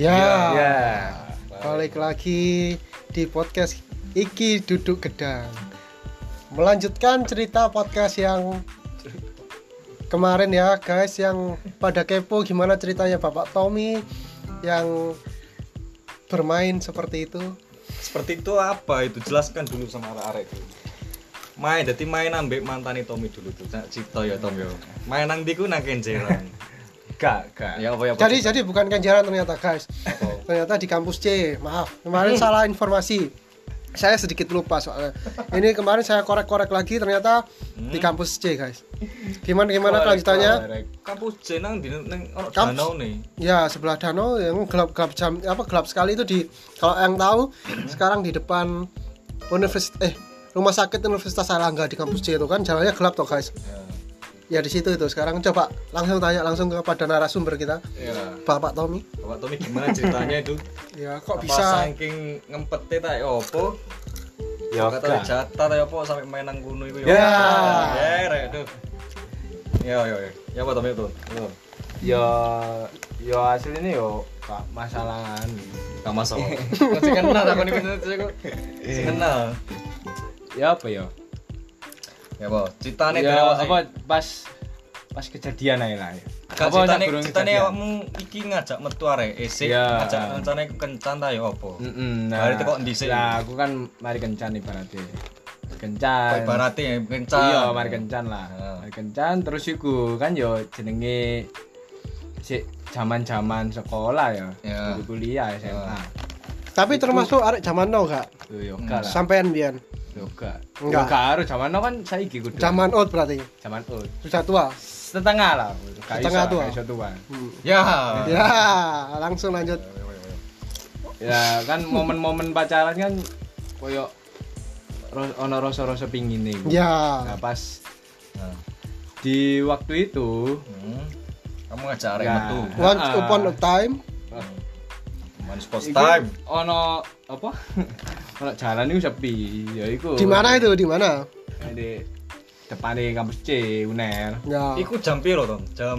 Ya, Ya. balik lagi di podcast Iki Duduk Gedang. Melanjutkan cerita podcast yang kemarin ya guys yang pada kepo gimana ceritanya Bapak Tommy yang bermain seperti itu. Seperti itu apa itu? Jelaskan dulu sama arek-arek itu. Main, jadi main ambek mantan Tommy dulu tuh. Cipto ya Tom yo. Main nang diku nang kenjeran. Gak, gak. ya apa ya? apa? Jadi jadi bukan Kenjeran ternyata guys. Apa? Ternyata di kampus C. Maaf, kemarin salah informasi. Saya sedikit lupa soalnya. Ini kemarin saya korek-korek lagi ternyata di kampus C guys. Gimana gimana kelanjutannya? kampus C nang di nang ono Kampus- danau nih. Ya sebelah danau yang gelap gelap jam apa gelap sekali itu di kalau yang tahu sekarang di depan universitas eh rumah sakit Universitas Airlangga di kampus C itu kan jalannya gelap toh guys. Ya di situ itu sekarang coba langsung tanya langsung kepada narasumber kita Ya. Bapak Tommy. Bapak Tommy gimana ceritanya itu? Ya kok Apa bisa saking ngempete ta ya apa? Ya Kata jatah ta ya apa sampai main gunung iku Ya. Ya, rek tuh. Ya, ya, ya. Ya apa Tommy itu? Yo. Ya, ya aslinya yo gak masalahan. Gak masalah. Masih kenal aku nih kenal. Ya apa ya? Ya apa? Ceritane Ya terus apa pas pas kejadian aja lah ya. Gak Apa ceritane kejadian? awakmu iki ngajak metu arek esik Ya. ngajak rencane kencan ta ya apa? Mm-mm, Bari teko ndhisik. Nah, aku kan mari kencan ibaratnya. Kencan. Kok ibaratnya ya kencan. Iya, mari kencan lah. Ya. Mari kencan terus iku kan yo jenenge si zaman-zaman sekolah ya. Ya. Dulu kuliah SMA. tapi termasuk arek zaman now gak? Yo gak lah. Sampean biyen. Yoga. Enggak. Enggak harus zaman now kan saiki kudu. Zaman old berarti. zaman old. Sudah tua. Setengah lah. Gak Setengah tua. gak iso tua. Hmm. Ya. Ya, langsung lanjut. Ya kan momen-momen pacaran kan koyo ono rasa-rasa pingin nih. Ya. Nah, pas Nah. di waktu itu Hmm. Kamu ngajak arek Ya. metu. Once Ah. upon a time. One sports iku time. ono apa? ono jalan itu sepi. Ya iku. Di mana itu? Di mana? Di depan kampus C UNER. Ya. Iku jam piro, Tom? Jam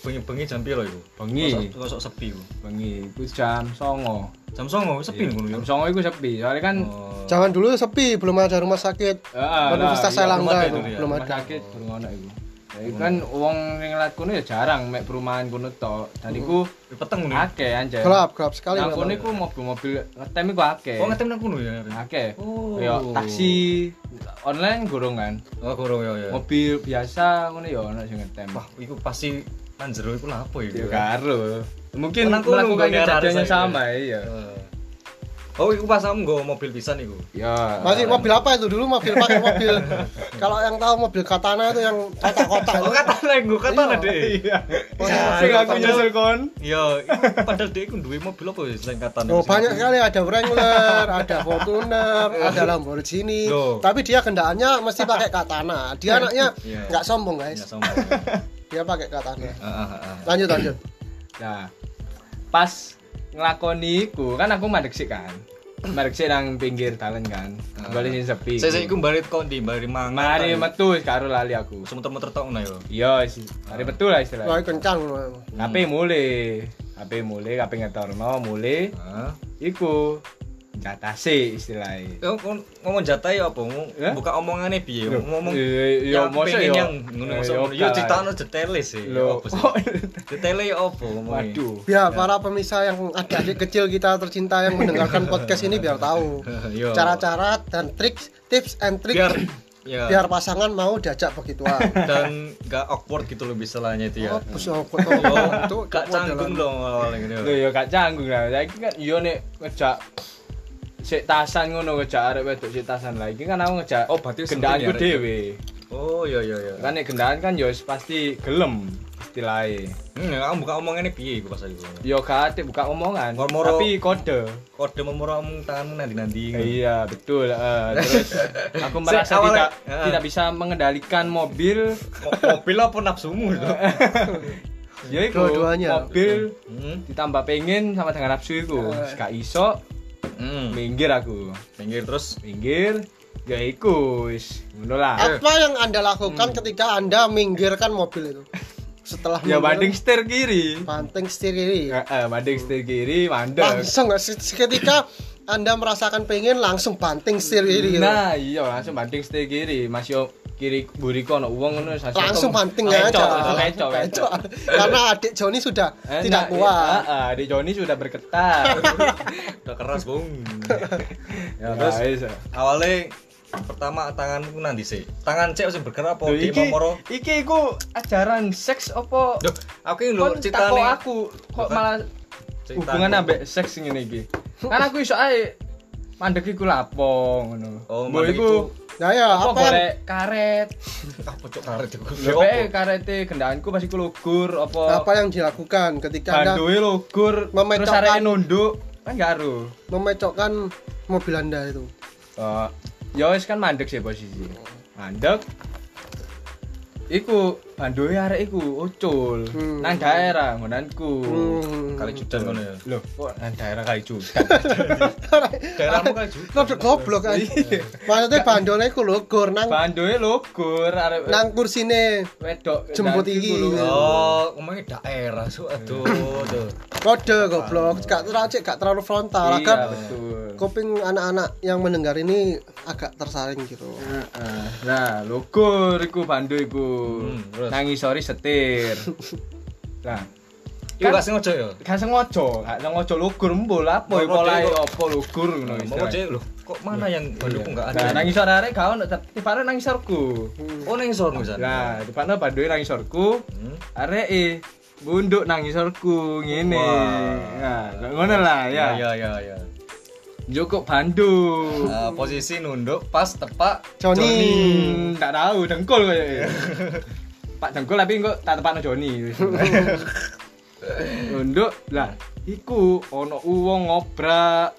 bengi-bengi jam piro iku? Bengi. Kosok sepi iku. Bengi iku jam songo. Jam 09.00 sepi ngono Jam ya. songo iku sepi. Soalnya kan Oh. Jangan dulu sepi, belum ada rumah sakit. Heeh, Universitas lah, iya, Airlangga rumah itu sakit, belum rumah ada. sakit belum ono iku. Ya, iku kan wong ning lat kono ya jarang mek perumahan kono tok. Dan iku Di peteng ngono. ya? akeh anjir. Gelap, gelap sekali. Nang kono iku mobil-mobil ngetem iku akeh. Oh, ngetem nang kono ya. Akeh. Oh. Ya taksi online gorong kan. Oh, kurang ya ya. Mobil biasa ngono ya ono sing ngetem. Wah, iku pasti nang jero iku lha apa ya? Ya karo. Mungkin Nang kono melakukan kejadian yang sama iya. Eh. Oh, iku pas kamu nggo mobil pisan iku. Ya. Masih mobil apa itu dulu mobil pakai mobil. Kalau yang tahu mobil katana itu yang kotak-kotak Oh, itu. kata nek nggo kata Iya. Dek. Iya. Iya. Sing aku nyusul kon. Iya, padahal dia iku duwe mobil apa ya selain kata Oh, banyak sekali ada Wrangler, ada Fortuner, ada Lamborghini. Loh. Tapi dia kendaraannya mesti pakai katana. Dia anaknya Iya. nggak sombong guys. sama. Dia pakai katana. Heeh, heeh. Lanjut lanjut. Nah, pas nglakoni iku kan aku madek sih kan. Madek sih nang pinggir dalan kan. Balik sing sepi. Saya saya iku balik kok di balik mangan. Mari metu wis karo lali aku. Semuter-muter tok ngono ya. Iya sih. Mari betul lah Wah, istilahnya. kencang. HP mulai. HP mulai, HP ngetorno mulai. Heeh. Iku jatase istilahnya. Yo kon ngomong jatah ya apa? Ngomong Ya? buka omongane piye? Ngomong Iya, iya, yang masa pengen ya? yang ngono ya. Yo ditakno detele sih. Loh, Apa sih? Detele ya apa waduh. Ya, para pemirsa yang adik-adik kecil kita tercinta yang mendengarkan podcast ini biar tahu Yo. cara-cara dan trik, tips and biar ya biar pasangan mau diajak begituan. dan gak awkward gitu loh misalnya itu ya. Oh, busuk kok Yo, itu gak canggung dong awalnya gitu. Lho ya gak canggung lah. Saiki kan yo nek ngejak sik tasan ngono ngejak arek wedok sik tasan lah. Iki kan aku ngejak Oh, berarti sendiri arek dhewe. Oh iya iya iya. Kan nek kendaraan kan yo pasti gelem istilahnya. Hmm, kamu buka omongannya piye iku pas iku. Yo gak ate buka omongan, Moro-moro- tapi kode. Kode memoro omong tanganmu nanti-nanti. Iya, betul. eh. terus aku merasa awalnya- tidak eh. tidak bisa mengendalikan mobil. Mo- mobil apa nafsumu itu? Ya iku, mobil Hmm. ditambah pengen sama dengan nafsu iku. Gak iso Hmm. minggir aku. Pinggir terus Minggir ya iku wis ngono lah. Apa yang Anda lakukan ketika Anda minggirkan mobil itu? setelah Ya banding setir kiri. banting setir kiri Heeh, banding setir kiri mandek. langsung se- seketika anda merasakan pengen langsung banting setir kiri gitu. Nah, iya langsung banding setir kiri. Mas yo kiri buriko ono uang ngono langsung Kecok, aja langsung karena adik Joni sudah tidak nah, kuat Heeh, di Joni sudah bergetar. Udah keras, Bung. ya, Terus? guys. Awalnya pertama tanganku nanti sih. Tangan cek sing bergerak apa di iki momoro? iki iku ajaran seks apa? Duh, aku ini lho Kon takok ceritane. aku kok malah Cerita hubungan ambek seks ngene iki. Kan aku iso ae mandek iku lapo ngono. Oh, mandek iku nah ya apa apa golek karet. ah pocok karet iku. Lho kae karete kendaraanku pas iku lugur apa apa yang dilakukan ketika anda bandoe lugur terus arek nunduk kan gak aru. memecokkan mobil anda itu Oh, ya wis kan mandek sih posisi. Mandek. Iku bandoe arek iku ucul Hmm. nang daerah ngonanku. hmm. Kali judan ngono ya. Loh, kok nang daerah kali judan. Daerahmu kali judan. Rada goblok kan maksudnya bandolnya iku lugur nang Bandoe lugur arek nang kursine wedok Jemput iki. lho. Oh, ngomongnya daerah, su aduh, kode goblok gak terlalu cek gak terlalu frontal Iya, kan betul. kuping anak-anak yang mendengar ini agak tersaring gitu Heeh. Nah, lugur iku bando iku. Hmm, terus? Nangis sorry setir. Nah, Iku Kan- gak sengaja ya. gak sengaja, gak sengaja lugur mbul apa Mau polahe kok- apa lugur ngono Mau istilahnya. cek lho, kok mana yang Bandung enggak Nah, ada? nangis sore arek gak ono, tibare nangis sorku. Oh, sono sana. Nah, tibane bandoe nangis sorku. Hmm. Arek e bunduk nangis sorku ngene. Nah, ngono lah Ya, ya. ya, ya, ya. Joko Bandung. Eh, posisi nunduk pas tepak Joni tak tahu dengkul kayak Pak dengkul tapi kok tak tepakno Joni. Unduk lah iku ono uwong ngobrak.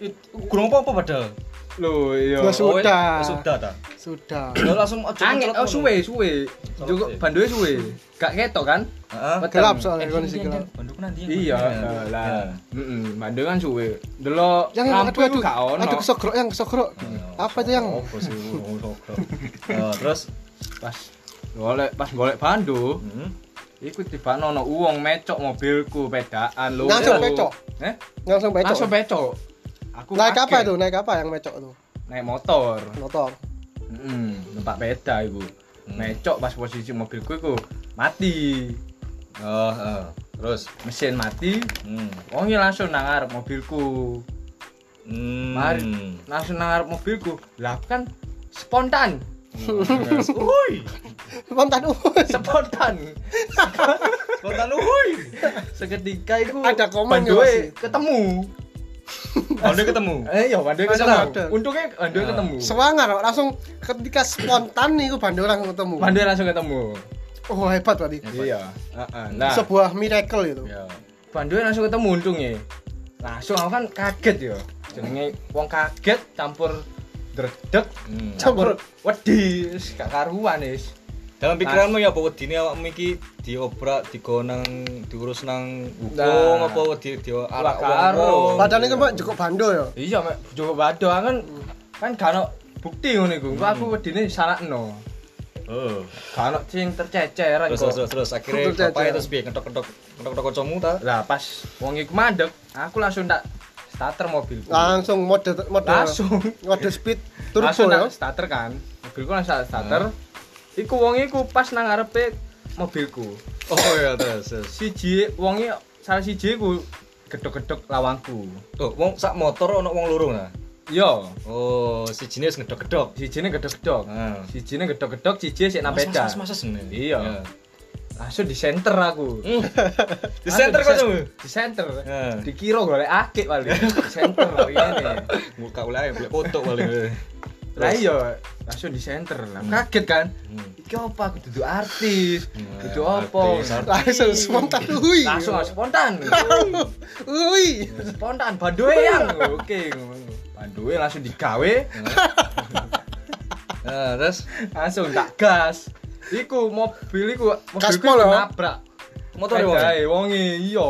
Eh, kurang apa-apa padahal. Lho iya. Ya, Oh, Sudah. eh, Sudah ta. sudah Lo langsung aja Angin oh suwe suwe. Sih. bandoe suwe. Gak ketok kan? Heeh. Peteng. gelap soalnya kondisi gelap Bandung nanti. Iya, lah. Heeh, bandoe kan suwe. Delok yang yang lampu itu gak ono. aduh kesokrok yang kesokrok apa itu yang sokro. Eh, Terus Pas golek pas golek bando, hmm. iku tiba ono uwong mecok mobilku pedaan lho. Langsung pecok? Eh? langsung becok Langsung pecok. Aku naik apa itu naik apa yang becok itu Naik motor. motor Heeh, numpak peda iku. Mecok pas posisi mobilku iku mati. Oh, eh. Terus Mesin mati, hmm. langsung nang ngarep mobilku. Hmm. Mari langsung nang ngarep mobilku. Lah kan spontan. Uhuy. spontan uhuy. Spontan. Spontan uhuy. Seketika itu Ada komen ya, Mas? ketemu. Bandung ketemu. Eh iya bandoe Langsung ketemu. ada. Untungnya bandoe Nah. ketemu. semangat kok. langsung ketika spontan nih gue bandel langsung ketemu Bandoe langsung ketemu. oh hebat tadi Iya. Heeh. Nah, sebuah miracle itu Ya. bandoe langsung ketemu untungnya. Langsung aku kan kaget ya. Jenenge wong kaget campur dredeg Hmm. Campur. wedi gak karuan wis. Dalam pikiranmu ya apa wedine awakmu iki diobrak, digonang, diurus nang hukum Nah. apa wedi di arak Wah, karo. padahal ini mbak cukup bando ya Iya, mek Joko Bado kan kan gak ono bukti ngono iku. Engko aku wedine salahno. Oh. Gak ono sing tercecer Terus terus terus akhirnya Terus, bapak terus. terus piye ngetok-ngetok ngetok-ngetok kancamu ta? Lah pas wong iku mandek, aku langsung tak starter mobilku. langsung mode mode Langsung. mode speed turbo langsung ya starter kan. Mobilku langsung starter. Iku wong iku pas nang ngarepe mobilku. Oh iya terus. Siji wonge salah siji iku gedhok-gedhok lawangku. Tuh, wong sak motor ono wong loro nah. Yo, Oh, si jenis ngedok-gedok. sijine gedhok-gedhok. Nah. Sijine gedhok-gedhok, siji sik nang peda. Mas, mas, mas, mas. Iya. Ya. Langsung di center aku. Hmm. Di center Langsung kancamu. Di center. Ya. Dikira golek akik paling. Di center kok ngene. Muka ulai boleh foto paling. Lah iya, langsung di center. Lah kaget kan. Hmm. Iki apa aku duduk artis, Hmm, duduk apa? artis, artis. langsung spontan hui Langsung spontan. hui spontan bandoe yang. Oke. Bandoe langsung digawe, Nah, terus langsung tak gas. Iku mobil iku mobilku Gaspol iku nabrak. motor wong. Pedae wonge iya.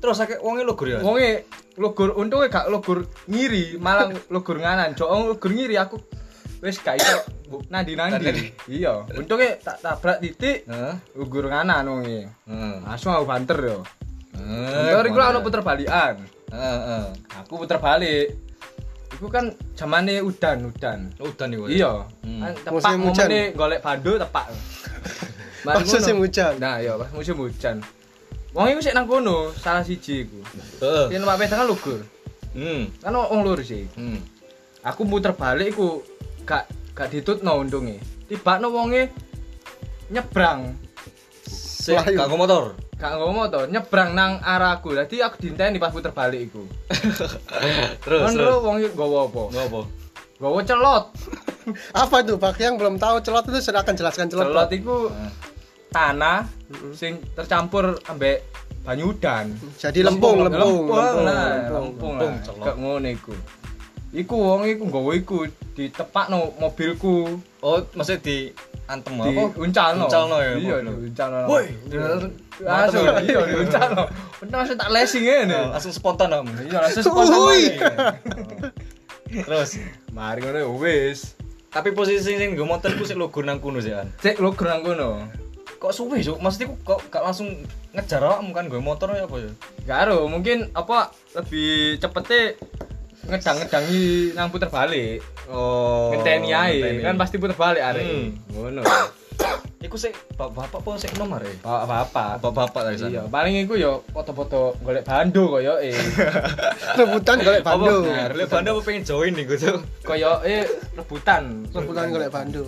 Terus akeh wonge lho ya. Wonge logur untungnya gak logur ngiri, malah logur nganan. Jok logur ngiri aku wis gak iso nandi-nandi. Nandi. Iya, untunge tak tabrak titik Heeh. ugur kanan wong iki. Heeh. Langsung aku banter yo. Heeh. Banter iku ono puter balikan. Heeh. Aku puter balik. Iku kan zamane udan-udan. Udan iku. Iya. Hmm. Kan tepak Musim hujan. ngomongnya golek bandu tepak. Pas musim hujan. Nah, iya pas musim hujan. Wong iku sik nang kono, salah siji iku. Heeh. Yen Pak Pedangan lugur. Hmm. Kan wong lur sih. Hmm. Aku muter balik iku gak gak ditutno untunge. Tibakno wonge nyebrang. Sik kanggo motor. Gak ngomong to, nyebrang nang arahku. Dadi aku dinteni pas puter balik iku. Terus Kan terus. wong iku nggawa apa? Ngopo? Nggawa celot. Apa itu? Bagi yang belum tahu celot itu silakan jelaskan celot. Celot iku Heeh. tanah sing tercampur ambek banyu udan. Jadi lempung, lempung, lempung, nah, lempung. lempung, lempung, lah. celot. Kayak ngono iku. Iku wong iku nggawa iku ditepakno mobilku, Oh, maksudnya di antem di apa? uncalno. Uncalno ya. Iya, mobil. diuncalno. Woi. langsung iya diuncalno. Bener langsung tak lesi ngene. Oh, Langsung spontan om. Iya, langsung spontan. Terus, Mari ngono ya wis. tapi posisi sing nggo motor ku sik lugur nang kono sih kan. Cek lo gerang kono. Kok suwe, Cuk? Maksudnya kok gak langsung ngejar awakmu kan gue motor ya apa ya? Karo mungkin apa lebih cepete ngedang-ngedangi nang puter balik. Oh. ngenteni ae kan pasti puter balik arek Hmm. ngono Iku sik bapak apa sik nomor ya? bapak-bapak Bapak-bapak tadi sana. iya paling iku yo foto-foto golek bando koyo eh Rebutan golek bandu. Nah, Lek Banda apa pengen join nih gitu. koyo eh rebutan Rebutan golek bandu.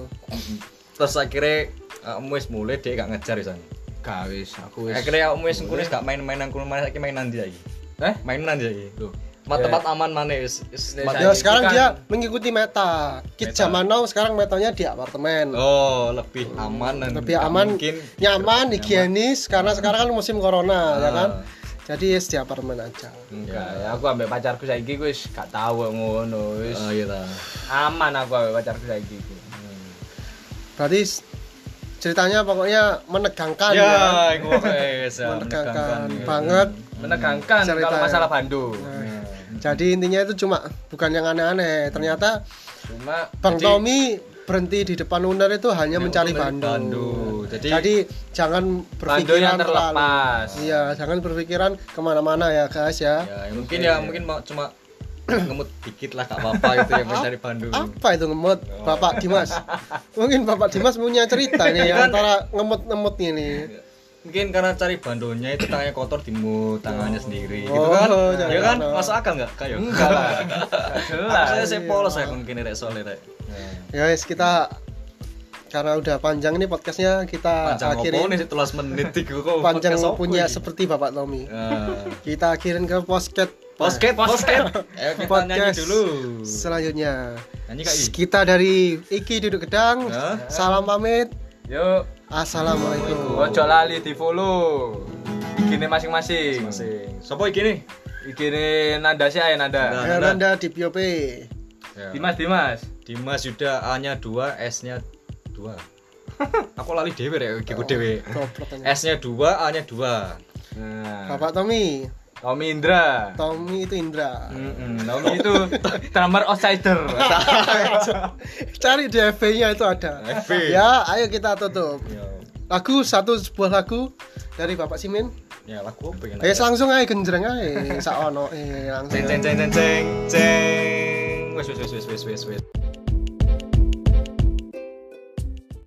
Terus akhirnya kamu wis mulai dia gak ngejar di sana. gak wis aku wis Akhirnya kamu wis kunis gak main-main nang kono main main nanti lagi. eh Main nanti lagi. Loh. Tempat Ya. tempat aman mana wis. wis Ya, Ya sekarang kan- dia mengikuti meta. Kit zaman now sekarang metanya di apartemen. Oh, lebih aman dan Lebih aman, mungkin nyaman, higienis karena sekarang kan musim corona ya kan. Ah. Jadi yes, di apartemen aja. enggak ya aku ambek pacarku saiki wis gak tau kok ngono wis Oh iya ta. aman aku ambek pacarku saiki ku Berarti ceritanya pokoknya menegangkan ya. Ya, ya, menegangkan menegangkan. banget. menegangkan kalau masalah bando Nah, Jadi intinya itu cuma bukan yang aneh-aneh. Ternyata cuma Bang Jadi- Tommy berhenti di depan Uner itu hanya mencari bandu. bandu. Jadi- Jadi jangan berpikiran yang terlepas. Iya, jangan berpikiran ke mana-mana ya guys ya. Ya, mungkin ya mungkin mau cuma ngemut dikit lah gak apa-apa itu yang mencari bandu. Apa itu ngemut, Oh. Bapak Dimas? Mungkin Bapak Dimas punya cerita nih Kan- antara ngemut-ngemut ini. Mungkin karena cari bandonya itu tangannya kotor dimut tangannya sendiri gitu Oh, kan. jangan. Ya kan? Masuk akal enggak kayak? enggak lah jelas Saya saya polos saya mungkin rek soalnya rek. Ya guys, kita karena udah panjang nih podcastnya kita Panjang akhiri opo nih setelah menit iku kok. panjang punya iki? seperti Bapak Tommy. Nah. Kita akhirin ke podcast Posket, posket. Ayo kita nyanyi podcast dulu. selanjutnya. Nyanyi Kak I. Kita dari Iki duduk gedang. Hah? Salam pamit. yuk Assalamualaikum. Ojo lali di follow Gini masing-masing Masing. Sopo iki nih? Gini nada sih aja nada Nada. Heranda di POP. Ya. Dimas Dimas Dimas Yuda A-nya 2, S-nya 2. Aku lali dhewe rek iki ku dhewe. Goblok aja. S-nya 2, A-nya 2. nah, Bapak Tommy. Tommy Indra Tommy itu Indra. Mm-mm, Tommy itu drummer outsider Cari di FB-nya itu ada. FB. Ya, ayo kita tutup. Ya. Lagu satu sebuah lagu dari Bapak Simin. Ya lagu apa. Ayo langsung aja genjreng aja. Sak ono eh langsung. Ceng ceng ceng ceng ceng. wes wes wes wes wes wes.